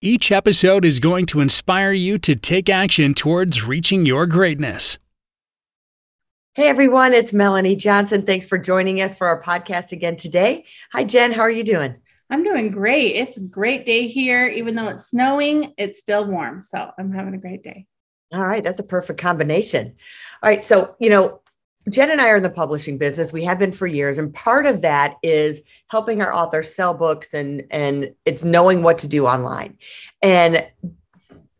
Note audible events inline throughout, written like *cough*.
Each episode is going to inspire you to take action towards reaching your greatness. Hey everyone, it's Melanie Johnson. Thanks for joining us for our podcast again today. Hi Jen, how are you doing? I'm doing great. It's a great day here. Even though it's snowing, it's still warm. So I'm having a great day. All right, that's a perfect combination. All right, so, you know, Jen and I are in the publishing business. We have been for years, and part of that is helping our authors sell books and and it's knowing what to do online. And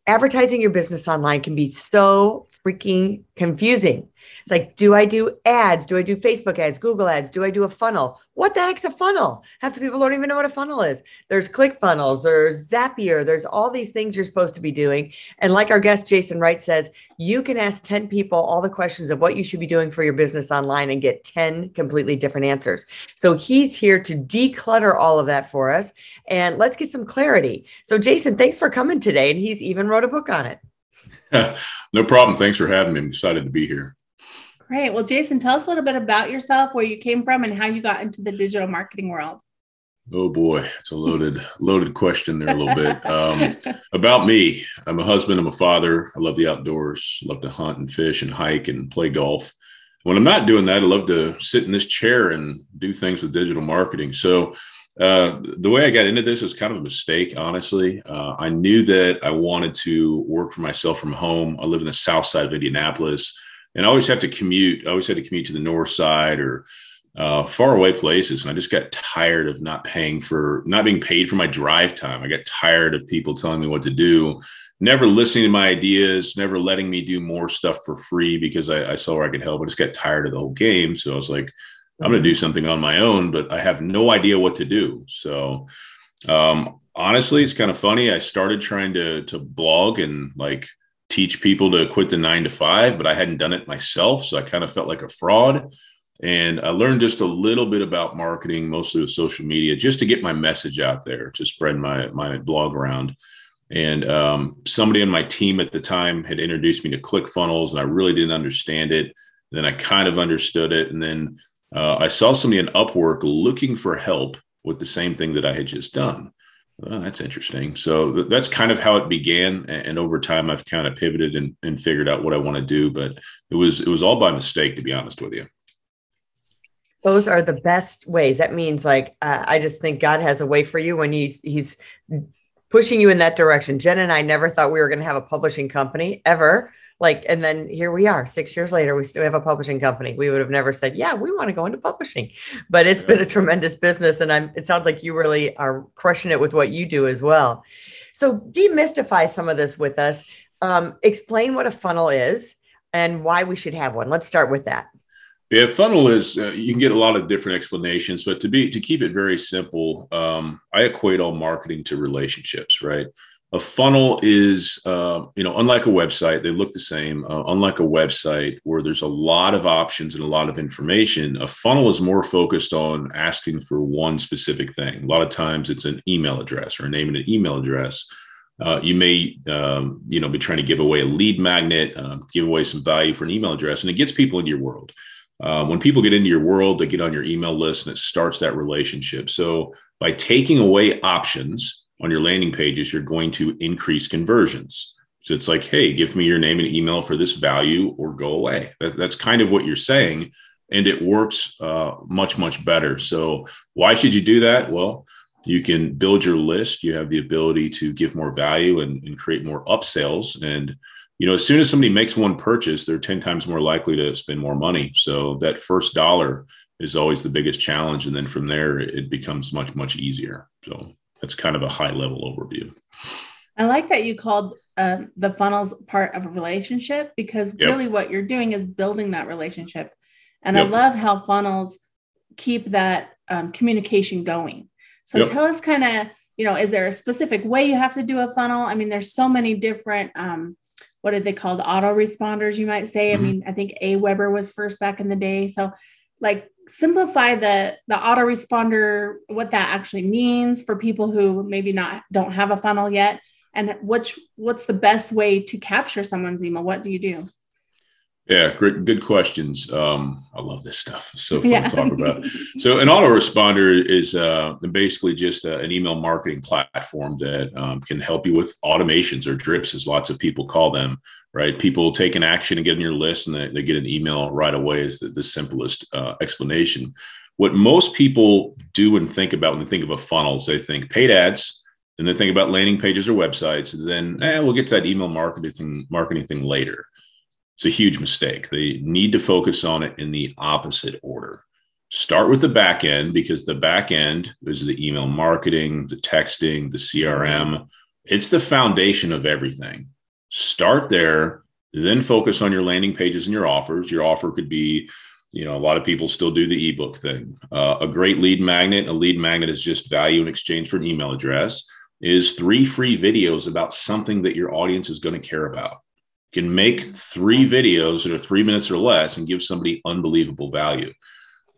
advertising your business online can be so freaking confusing. It's like, do I do ads? Do I do Facebook ads, Google ads? Do I do a funnel? What the heck's a funnel? Half the people don't even know what a funnel is. There's ClickFunnels, there's Zapier, there's all these things you're supposed to be doing. And like our guest Jason Wright says, you can ask 10 people all the questions of what you should be doing for your business online and get 10 completely different answers. So he's here to declutter all of that for us. And let's get some clarity. So, Jason, thanks for coming today. And he's even wrote a book on it. *laughs* no problem. Thanks for having me. I'm excited to be here. Great. Well, Jason, tell us a little bit about yourself, where you came from, and how you got into the digital marketing world. Oh boy, it's a loaded, *laughs* loaded question there a little bit. Um, *laughs* about me, I'm a husband, I'm a father. I love the outdoors, love to hunt and fish and hike and play golf. When I'm not doing that, I love to sit in this chair and do things with digital marketing. So uh, the way I got into this was kind of a mistake, honestly. Uh, I knew that I wanted to work for myself from home. I live in the south side of Indianapolis and I always have to commute. I always had to commute to the north side or uh, far away places. And I just got tired of not paying for, not being paid for my drive time. I got tired of people telling me what to do, never listening to my ideas, never letting me do more stuff for free because I, I saw where I could help. I just got tired of the whole game. So I was like, I'm going to do something on my own, but I have no idea what to do. So, um, honestly, it's kind of funny. I started trying to to blog and like teach people to quit the nine to five, but I hadn't done it myself. So I kind of felt like a fraud. And I learned just a little bit about marketing, mostly with social media, just to get my message out there, to spread my, my blog around. And um, somebody on my team at the time had introduced me to ClickFunnels, and I really didn't understand it. Then I kind of understood it. And then uh, I saw somebody in Upwork looking for help with the same thing that I had just done. Oh, that's interesting. So that's kind of how it began, and over time, I've kind of pivoted and, and figured out what I want to do. But it was it was all by mistake, to be honest with you. Those are the best ways. That means, like, uh, I just think God has a way for you when He's He's pushing you in that direction. Jen and I never thought we were going to have a publishing company ever like and then here we are six years later we still have a publishing company. We would have never said yeah we want to go into publishing. But it's been a tremendous business and i'm it sounds like you really are crushing it with what you do as well. So demystify some of this with us. Um, explain what a funnel is and why we should have one. Let's start with that. Yeah, funnel is uh, you can get a lot of different explanations, but to be to keep it very simple, um, I equate all marketing to relationships, right? A funnel is uh, you know unlike a website they look the same. Uh, unlike a website where there's a lot of options and a lot of information a funnel is more focused on asking for one specific thing. A lot of times it's an email address or a name and an email address. Uh, you may um, you know be trying to give away a lead magnet um, give away some value for an email address and it gets people into your world. Uh, when people get into your world they get on your email list and it starts that relationship. So by taking away options on your landing pages, you're going to increase conversions. So it's like, hey, give me your name and email for this value or go away. That, that's kind of what you're saying. And it works uh, much, much better. So why should you do that? Well, you can build your list. You have the ability to give more value and, and create more upsells. And, you know, as soon as somebody makes one purchase, they're 10 times more likely to spend more money. So that first dollar is always the biggest challenge. And then from there, it becomes much, much easier. So that's kind of a high level overview. I like that you called uh, the funnels part of a relationship because yep. really what you're doing is building that relationship. And yep. I love how funnels keep that um, communication going. So yep. tell us kind of you know, is there a specific way you have to do a funnel? I mean, there's so many different, um, what are they called? Autoresponders, you might say. Mm-hmm. I mean, I think Aweber was first back in the day. So like simplify the the autoresponder, what that actually means for people who maybe not don't have a funnel yet. And which what's the best way to capture someone's email? What do you do? Yeah, great, good questions. Um, I love this stuff. so fun yeah. to talk about. *laughs* So, an autoresponder is uh, basically just uh, an email marketing platform that um, can help you with automations or drips, as lots of people call them. Right? People take an action and get in your list, and they, they get an email right away. Is the, the simplest uh, explanation. What most people do and think about when they think of a funnel is they think paid ads, and they think about landing pages or websites, and then eh, we'll get to that email marketing marketing thing later it's a huge mistake. They need to focus on it in the opposite order. Start with the back end because the back end is the email marketing, the texting, the CRM. It's the foundation of everything. Start there, then focus on your landing pages and your offers. Your offer could be, you know, a lot of people still do the ebook thing. Uh, a great lead magnet, a lead magnet is just value in exchange for an email address, is three free videos about something that your audience is going to care about can make three videos that are three minutes or less and give somebody unbelievable value.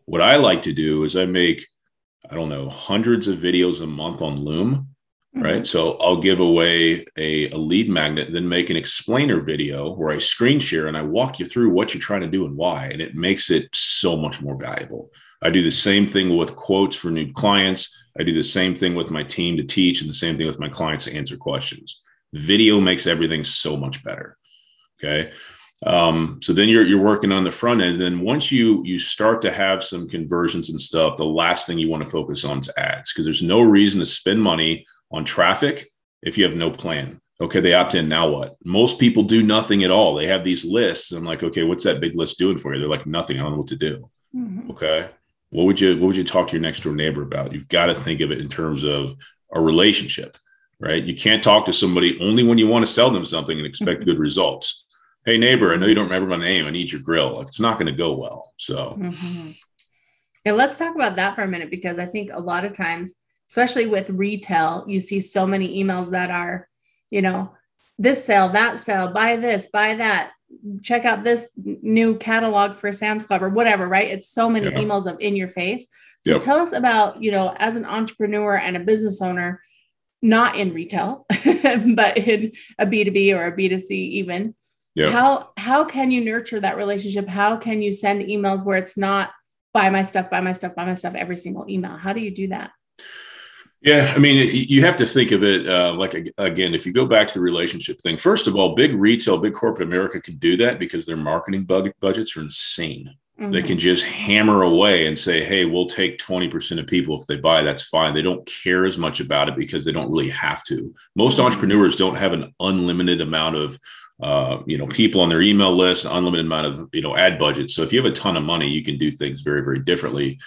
What I like to do is I make, I don't know, hundreds of videos a month on Loom, mm-hmm. right? So I'll give away a, a lead magnet, then make an explainer video where I screen share and I walk you through what you're trying to do and why. And it makes it so much more valuable. I do the same thing with quotes for new clients. I do the same thing with my team to teach, and the same thing with my clients to answer questions. Video makes everything so much better. Okay. Um, so then you're you're working on the front end. And then once you you start to have some conversions and stuff, the last thing you want to focus on is ads because there's no reason to spend money on traffic if you have no plan. Okay, they opt in. Now what? Most people do nothing at all. They have these lists. I'm like, okay, what's that big list doing for you? They're like, nothing. I don't know what to do. Mm-hmm. Okay. What would you what would you talk to your next door neighbor about? You've got to think of it in terms of a relationship, right? You can't talk to somebody only when you want to sell them something and expect mm-hmm. good *laughs* results hey neighbor i know you don't remember my name i need your grill like, it's not going to go well so mm-hmm. yeah let's talk about that for a minute because i think a lot of times especially with retail you see so many emails that are you know this sale that sale buy this buy that check out this new catalog for sam's club or whatever right it's so many yeah. emails of in your face so yep. tell us about you know as an entrepreneur and a business owner not in retail *laughs* but in a b2b or a b2c even yeah. how how can you nurture that relationship how can you send emails where it's not buy my stuff buy my stuff buy my stuff every single email how do you do that yeah, I mean, you have to think of it uh, like again, if you go back to the relationship thing. First of all, big retail, big corporate America can do that because their marketing bug- budgets are insane. Mm-hmm. They can just hammer away and say, "Hey, we'll take twenty percent of people if they buy. That's fine." They don't care as much about it because they don't really have to. Most mm-hmm. entrepreneurs don't have an unlimited amount of uh, you know, people on their email list, unlimited amount of, you know, ad budget. So if you have a ton of money, you can do things very, very differently.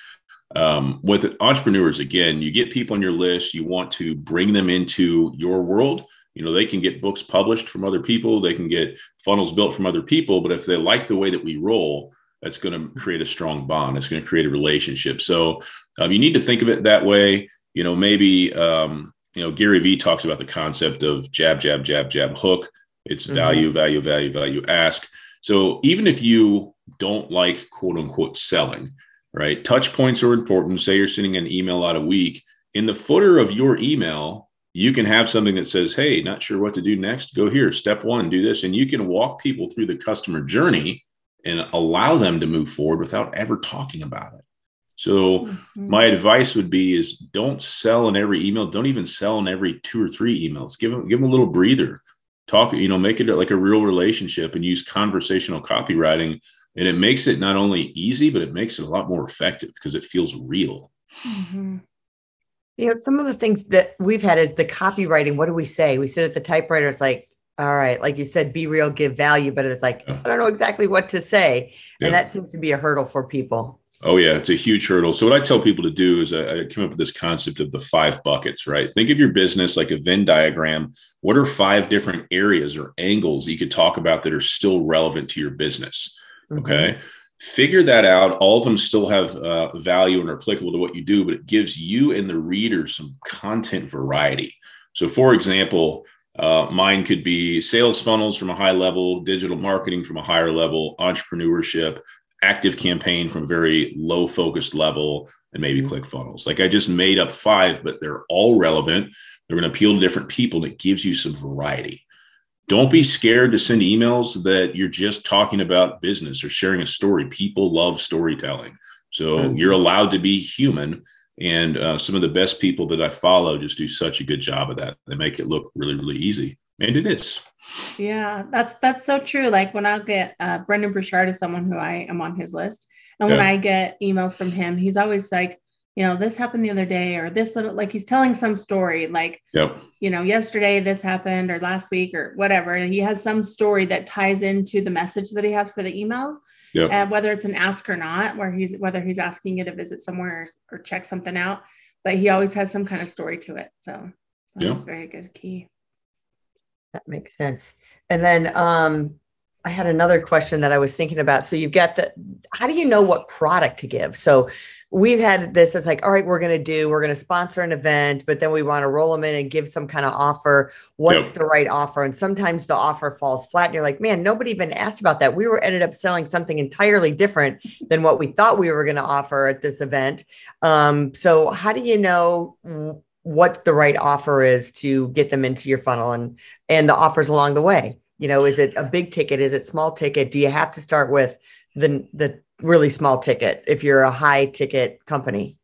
Um, with entrepreneurs, again, you get people on your list, you want to bring them into your world. You know, they can get books published from other people, they can get funnels built from other people, but if they like the way that we roll, that's going to create a strong bond. It's going to create a relationship. So um, you need to think of it that way. You know, maybe, um, you know, Gary Vee talks about the concept of jab, jab, jab, jab, hook it's mm-hmm. value, value, value, value, ask. So even if you don't like quote unquote selling, right? Touch points are important. Say you're sending an email out a week. In the footer of your email, you can have something that says, Hey, not sure what to do next. Go here. Step one, do this. And you can walk people through the customer journey and allow them to move forward without ever talking about it. So mm-hmm. my advice would be is don't sell in every email. Don't even sell in every two or three emails. Give them, give them a little breather talk you know make it like a real relationship and use conversational copywriting and it makes it not only easy but it makes it a lot more effective because it feels real mm-hmm. you know some of the things that we've had is the copywriting what do we say we sit at the typewriter it's like all right like you said be real give value but it's like yeah. i don't know exactly what to say yeah. and that seems to be a hurdle for people Oh yeah, it's a huge hurdle. So what I tell people to do is I, I came up with this concept of the five buckets, right? Think of your business like a Venn diagram. What are five different areas or angles you could talk about that are still relevant to your business? Mm-hmm. Okay. figure that out. All of them still have uh, value and are applicable to what you do, but it gives you and the reader some content variety. So, for example, uh, mine could be sales funnels from a high level, digital marketing from a higher level, entrepreneurship, ActiveCampaign from a very low focused level, and maybe mm-hmm. ClickFunnels. Like I just made up five, but they're all relevant. They're going to appeal to different people, and it gives you some variety. Don't be scared to send emails that you're just talking about business or sharing a story. People love storytelling. So mm-hmm. you're allowed to be human. And uh, some of the best people that I follow just do such a good job of that. They make it look really, really easy. And it is. Yeah, that's that's so true. Like when I'll get uh, Brendon Burchard is someone who I am on his list, and when yeah. I get emails from him, he's always like, you know, this happened the other day, or this little, like he's telling some story, like, yep. you know, yesterday this happened, or last week, or whatever. And he has some story that ties into the message that he has for the email. Yep. Uh, whether it's an ask or not, where he's whether he's asking you to visit somewhere or, or check something out, but he always has some kind of story to it. So that's yep. very good key. That makes sense. And then um, I had another question that I was thinking about. So you've got the, how do you know what product to give? So we've had this, it's like, all right, we're going to do, we're going to sponsor an event, but then we want to roll them in and give some kind of offer. What's yep. the right offer? And sometimes the offer falls flat and you're like, man, nobody even asked about that. We were ended up selling something entirely different than what we thought we were going to offer at this event. Um, so how do you know what the right offer is to get them into your funnel and, and the offers along the way? you know is it a big ticket is it small ticket do you have to start with the the really small ticket if you're a high ticket company.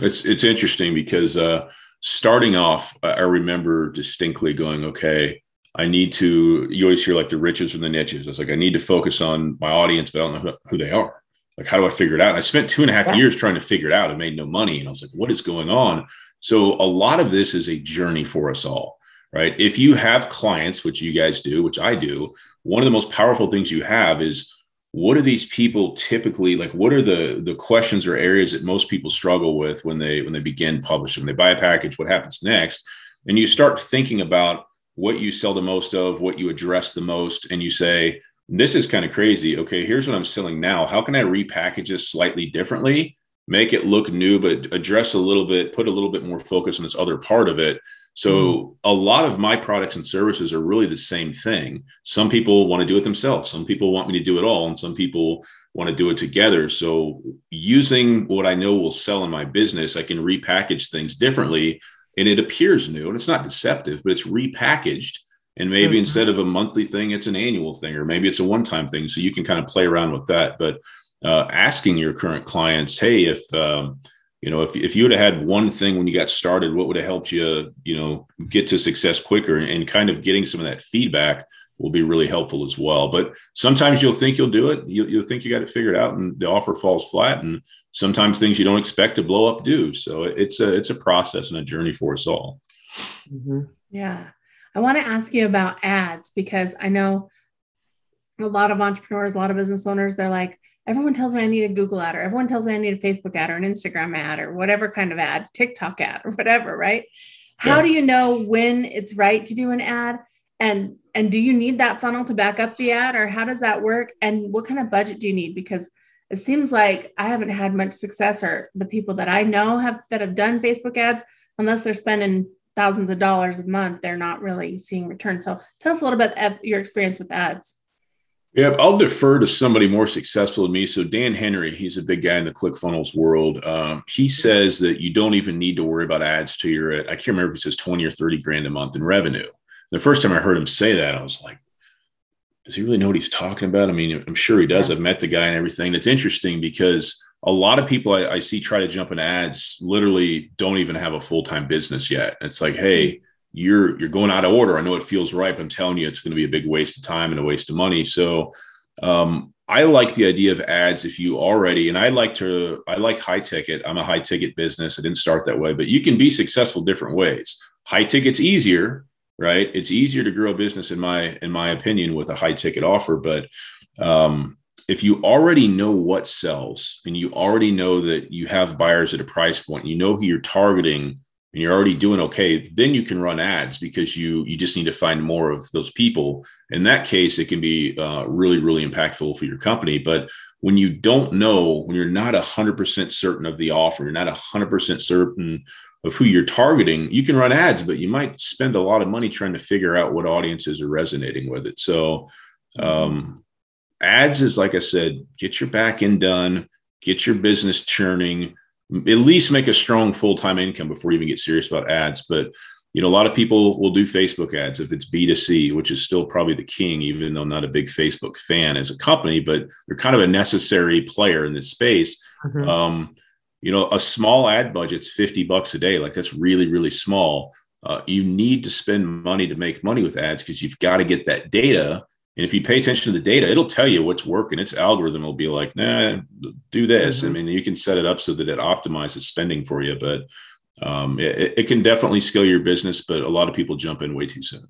It's it's interesting because uh starting off i remember distinctly going okay i need to you always hear like the riches from the niches. It's like i need to focus on my audience but i don't know who, they are. Like how do i figure it out? And i spent two and a half yeah. years trying to figure it out and made no money and i was like what is going on? So a lot of this is a journey for us all right? If you have clients, which you guys do, which I do, one of the most powerful things you have is what are these people typically like what are the the questions or areas that most people struggle with when they when they begin publishing? When they buy a package what happens next? And you start thinking about what you sell the most of what you address the most and you say this is kind of crazy. Okay here's what i'm selling now. How can i repackage this slightly differently? Make it look new but address a little bit put a little bit more focus on this other part of it so mm-hmm. a lot of my products and services are really the same thing. Some people want to do it themselves. Some people want me to do it all, and some people want to do it together. So using what I know will sell in my business, I can repackage things differently and it appears new and it's not deceptive, but it's repackaged. And maybe mm-hmm. instead of a monthly thing, it's an annual thing, or maybe it's a one-time thing. So you can kind of play around with that. But uh, asking your current clients, hey, if um, you know, if, if you would have had one thing when you got started, what would have helped you, you know, get to success quicker and kind of getting some of that feedback will be really helpful as well. But sometimes you'll think you'll do it. You'll, you'll think you got it figured out and the offer falls flat. And sometimes things you don't expect to blow up do. So it's a, it's a process and a journey for us all. Mm-hmm. Yeah. I want to ask you about ads because I know a lot of entrepreneurs, a lot of business owners, they're like, everyone tells me I need a Google ad, or everyone tells me I need a Facebook ad, or an Instagram ad, or whatever kind of ad, TikTok ad, or whatever, right? How yeah. do you know when it's right to do an ad? And and do you need that funnel to back up the ad, or how does that work? And what kind of budget do you need? Because it seems like I haven't had much success, or the people that I know have that have done Facebook ads, unless they're spending thousands of dollars a month, they're not really seeing return. So tell us a little bit of your experience with ads. Yeah, I'll defer to somebody more successful than me. So Dan Henry, he's a big guy in the ClickFunnels world. Um, he says that you don't even need to worry about ads to your. I can't remember if he says twenty or thirty grand a month in revenue. The first time I heard him say that, I was like, does he really know what he's talking about? I mean, I'm sure he does. Yeah. I've met the guy and everything. It's interesting because a lot of people I, I see try to jump in ads literally don't even have a full time business yet. It's like, hey you're you're going out of order. I know it feels right, but I'm telling you, it's going to be a big waste of time and a waste of money. So um, I like the idea of ads if you already, and I like to, I like high ticket. I'm a high ticket business. I didn't start that way, but you can be successful different ways. High ticket's easier, right? It's easier to grow a business in my, in my opinion, with a high ticket offer. But um, if you already know what sells and you already know that you have buyers at a price point, you know who you're targeting and you're already doing okay, then you can run ads because you you just need to find more of those people. In that case, it can be uh, really really impactful for your company. But when you don't know, when you're not 100% certain of the offer, you're not 100% certain of who you're targeting, you can run ads, but you might spend a lot of money trying to figure out what audiences are resonating with it. So, um, ads is like I said, get your back end done, get your business churning, at least make a strong full time income before you even get serious about ads. But you know, a lot of people will do Facebook ads if it's B2C, which is still probably the king, even though I'm not a big Facebook fan as a company, but they're kind of a necessary player in this space. Mm-hmm. Um, you know, a small ad budget's 50 bucks a day. Like that's really, really small. Uh, you need to spend money to make money with ads because you've got to get that data. And if you pay attention to the data, it'll tell you what's working. Its algorithm will be like, nah, do this. Mm-hmm. I mean, you can set it up so that it optimizes spending for you, but um, it, it can definitely scale your business, but a lot of people jump in way too soon.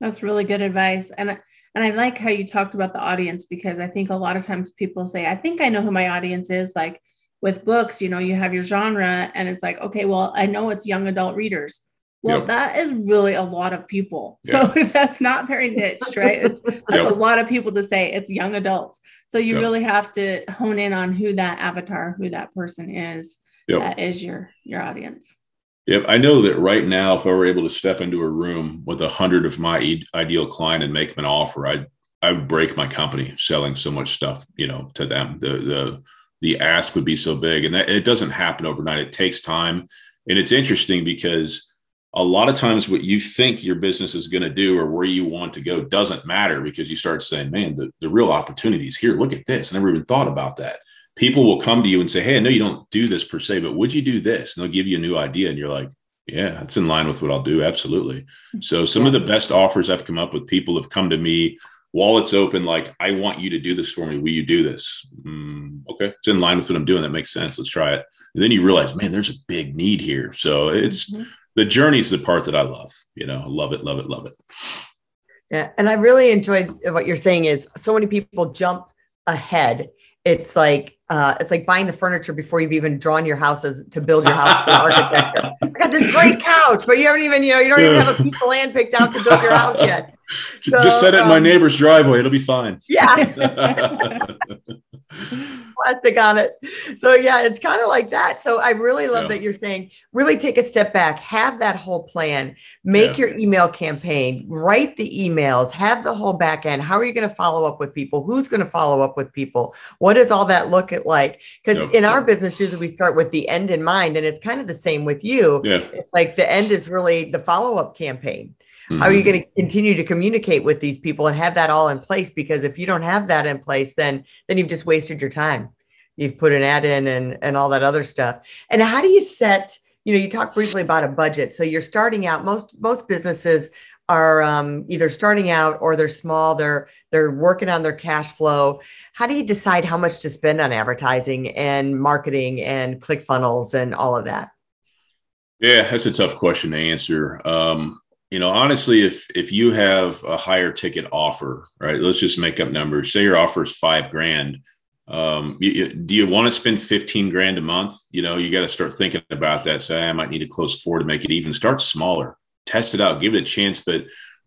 That's really good advice. And and I like how you talked about the audience because I think a lot of times people say, I think I know who my audience is. Like with books, you know, you have your genre and it's like, okay, well, I know it's young adult readers. Well, yep. that is really a lot of people. So *laughs* that's not very niched, right? It's, *laughs* that's yep. a lot of people to say it's young adults. So you yep. really have to hone in on who that avatar, who that person is yep. that is your your audience. Yep, I know that right now, if I were able to step into a room with a hundred of my ideal client and make them an offer, I'd I would break my company selling so much stuff, you know, to them. The the the ask would be so big, and that, it doesn't happen overnight. It takes time, and it's interesting because a lot of times what you think your business is going to do or where you want to go doesn't matter because you start saying, "Man, the, the real opportunities here. Look at this. I never even thought about that." people will come to you and say, Hey, I know you don't do this per se, but would you do this? And they'll give you a new idea. And you're like, Yeah, it's in line with what I'll do. Absolutely. So some yeah. of the best offers I've come up with, people have come to me, wallets open, like, I want you to do this for me. Will you do this? Mm, okay. It's in line with what I'm doing. That makes sense. Let's try it. And then you realize, man, there's a big need here. So it's mm-hmm. The journey is the part that I love. You know, I love it, love it, love it. Yeah. And I really enjoyed what you're saying is so many people jump ahead it's like uh, it's like buying the furniture before you've even drawn your houses to build your house for architecture. *laughs* I got this great couch, but you haven't even, you know, you don't even have a piece of land picked out to build your house yet. So, *laughs* Just set it um, in my um, neighbor's driveway; it'll be fine. Yeah. *laughs* plastic on it. So yeah, it's kind of like that. So I really love yeah. that you're saying really take a step back, have that whole plan, make yeah. your email campaign, write the emails, have the whole back end. How are you going to follow up with people? Who's going to follow up with people? What does all that look at like? Because yep. in our business, usually we start with the end in mind, and it's kind of the same with you. Yeah. It's like the end is really the follow up campaign. Mm-hmm. How are you mm-hmm. going to continue to communicate with these people and have that all in place? Because if you don't have that in place, then then you've just wasted your time. You've put an ad in and and all that other stuff. And how do you set? You know, you talked briefly about a budget. So you're starting out. Most most businesses are um, either starting out or they're small. They're they're working on their cash flow. How do you decide how much to spend on advertising and marketing and ClickFunnels and all of that? Yeah, that's a tough question to answer. Um, you know honestly if if you have a higher ticket offer right let's just make up numbers. Say your offer is five grand um, you, you, do you want to spend 15 grand a month? You know you got to start thinking about that say i might need to close four to make it even. Start smaller. Test it out. Give it a chance. But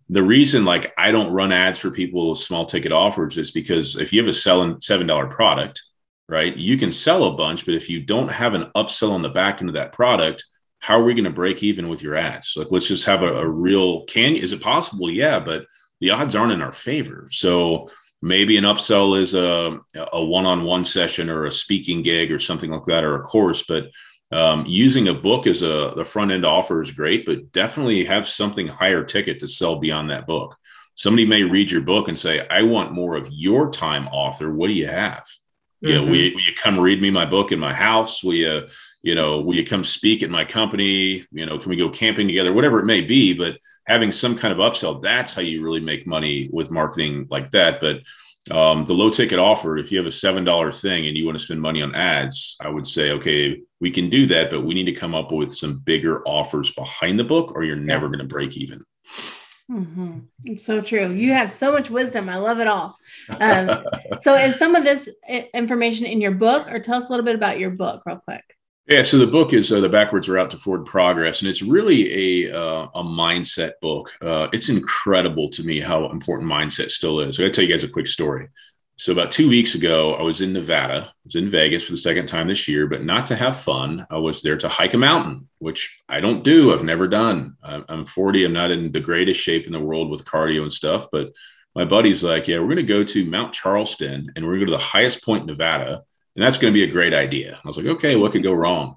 the reason like i don't run ads for people with small ticket offers is because if you have a selling seven dollar product right you can sell a bunch but if you don't have an upsell on the back end of that product how are we going to break even with your ads? Like, let's just have a, a real can. Is it possible? Yeah, but the odds aren't in our favor. So maybe an upsell is a, a one-on-one session or a speaking gig or something like that, or a course. But um, using a book as a the front end offer is great, but definitely have something higher ticket to sell beyond that book. Somebody may read your book and say, "I want more of your time, author. What do you have? Mm-hmm. You know, will you, will you come read me my book in my house? Will you you know, will you come speak at my company? You know, can we go camping together? Whatever it may be, but having some kind of upsell, that's how you really make money with marketing like that. But um, the low ticket offer, if you have a $7 thing and you want to spend money on ads, I would say, okay, we can do that, but we need to come up with some bigger offers behind the book or you're never going to break even. Mm-hmm. It's so true. You have so much wisdom. I love it all. Um, so, is some of this information in your book, or tell us a little bit about your book, real quick? Yeah, so the book is uh, the backwards route to forward progress, and it's really a uh, a mindset book. Uh, it's incredible to me how important mindset still is. I got to tell you guys a quick story. So about two weeks ago, I was in Nevada. I was in Vegas for the second time this year, but not to have fun. I was there to hike a mountain, which I don't do. I've never done. I'm 40. I'm not in the greatest shape in the world with cardio and stuff, but my buddy's like, yeah, we're going to go to Mount Charleston and we're going to go to the highest point in Nevada. And that's going to be a great idea. I was like, okay, what could go wrong?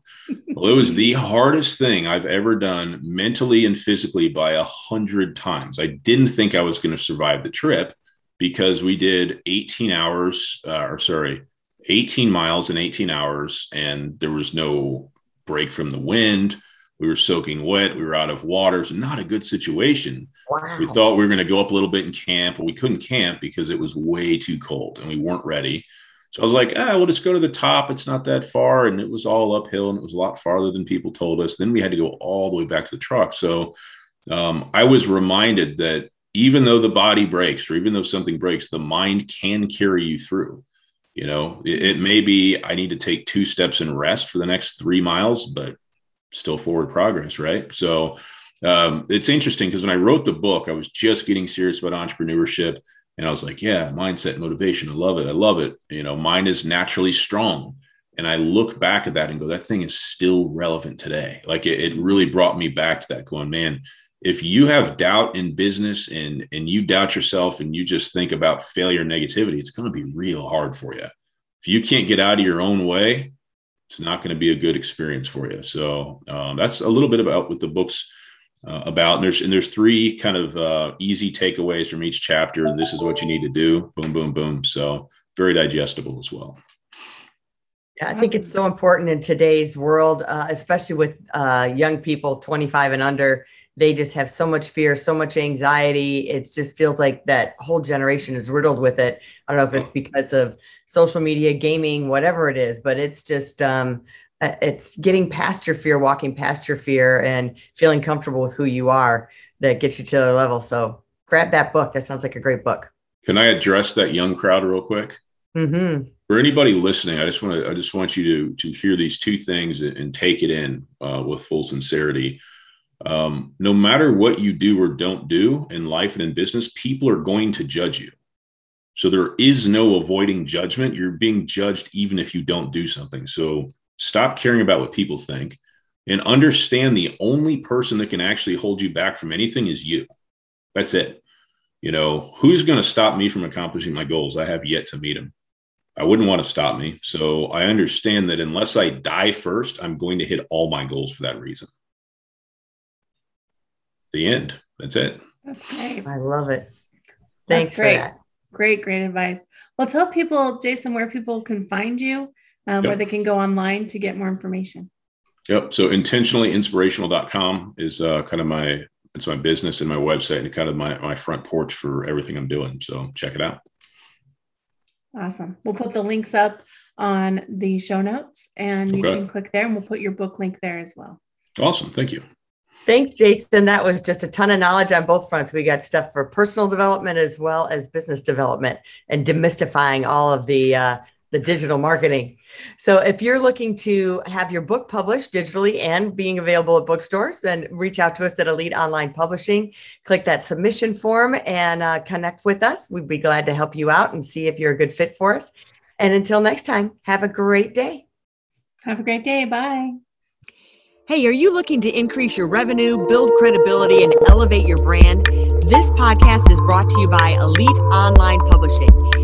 well, it was the hardest thing I've ever done mentally and physically by a hundred times. I didn't think I was going to survive the trip because we did 18 hours, uh, or sorry, 18 miles in 18 hours, and there was no break from the wind. We were soaking wet. We were out of water. It's not a good situation. Wow. We thought we were going to go up a little bit and camp, but we couldn't camp because it was way too cold and we weren't ready. So I was like, ah, we'll just go to the top. It's not that far. And it was all uphill and it was a lot farther than people told us. Then we had to go all the way back to the truck. So um, I was reminded that even though the body breaks or even though something breaks, the mind can carry you through. You know, it, it, may be I need to take two steps and rest for the next three miles, but still forward progress, right? So um, it's interesting because when I wrote the book, I was just getting serious about entrepreneurship. And I was like, yeah, mindset, motivation. I love it. I love it. You know, mine is naturally strong. And I look back at that and go, that thing is still relevant today. Like it, it really brought me back to that going, man, if you have doubt in business and and you doubt yourself and you just think about failure negativity it's going to be real hard for you if you can't get out of your own way it's not going to be a good experience for you so um, that's a little bit about what the book's uh, about. And there's and there's three kind of uh, easy takeaways from each chapter. This is what you need to do. Boom boom boom. So very digestible as well. Yeah, I think it's so important in today's world, uh, especially with uh, young people 25 and under. They just have so much fear, so much anxiety. It just feels like that whole generation is riddled with it. I don't know if it's because of social media, gaming, whatever it is, but it's just um, it's getting past your fear, walking past your fear, and feeling comfortable with who you are that gets you to the level. So grab that book. That sounds like a great book. Can I address that young crowd real quick? Mm-hmm. For anybody listening, I just want to I just want you to to hear these two things and, take it in uh, with full sincerity um, no matter what you do or don't do in life and in business, people are going to judge you. So there is no avoiding judgment. You're being judged even if you don't do something. So stop caring about what people think and understand the only person that can actually hold you back from anything is you. That's it. You know, who's going to stop me from accomplishing my goals? I have yet to meet him. I wouldn't want to stop me. So I understand that unless I die first, I'm going to hit all my goals for that reason the end. That's it. That's great. I love it. Thanks That's great. Great, great advice. Well, tell people, Jason, where people can find you, um, yep. where they can go online to get more information. Yep. So intentionallyinspirational.com is uh, kind of my it's my business and my website and kind of my, my front porch for everything I'm doing. So check it out. Awesome. We'll put the links up on the show notes and okay. you can click there and we'll put your book link there as well. Awesome. Thank you. Thanks, Jason. That was just a ton of knowledge on both fronts. We got stuff for personal development as well as business development and demystifying all of the uh, the digital marketing. So, if you're looking to have your book published digitally and being available at bookstores, then reach out to us at Elite Online Publishing. Click that submission form and uh, connect with us. We'd be glad to help you out and see if you're a good fit for us. And until next time, have a great day. Have a great day. Bye. Hey, are you looking to increase your revenue, build credibility, and elevate your brand? This podcast is brought to you by Elite Online Publishing,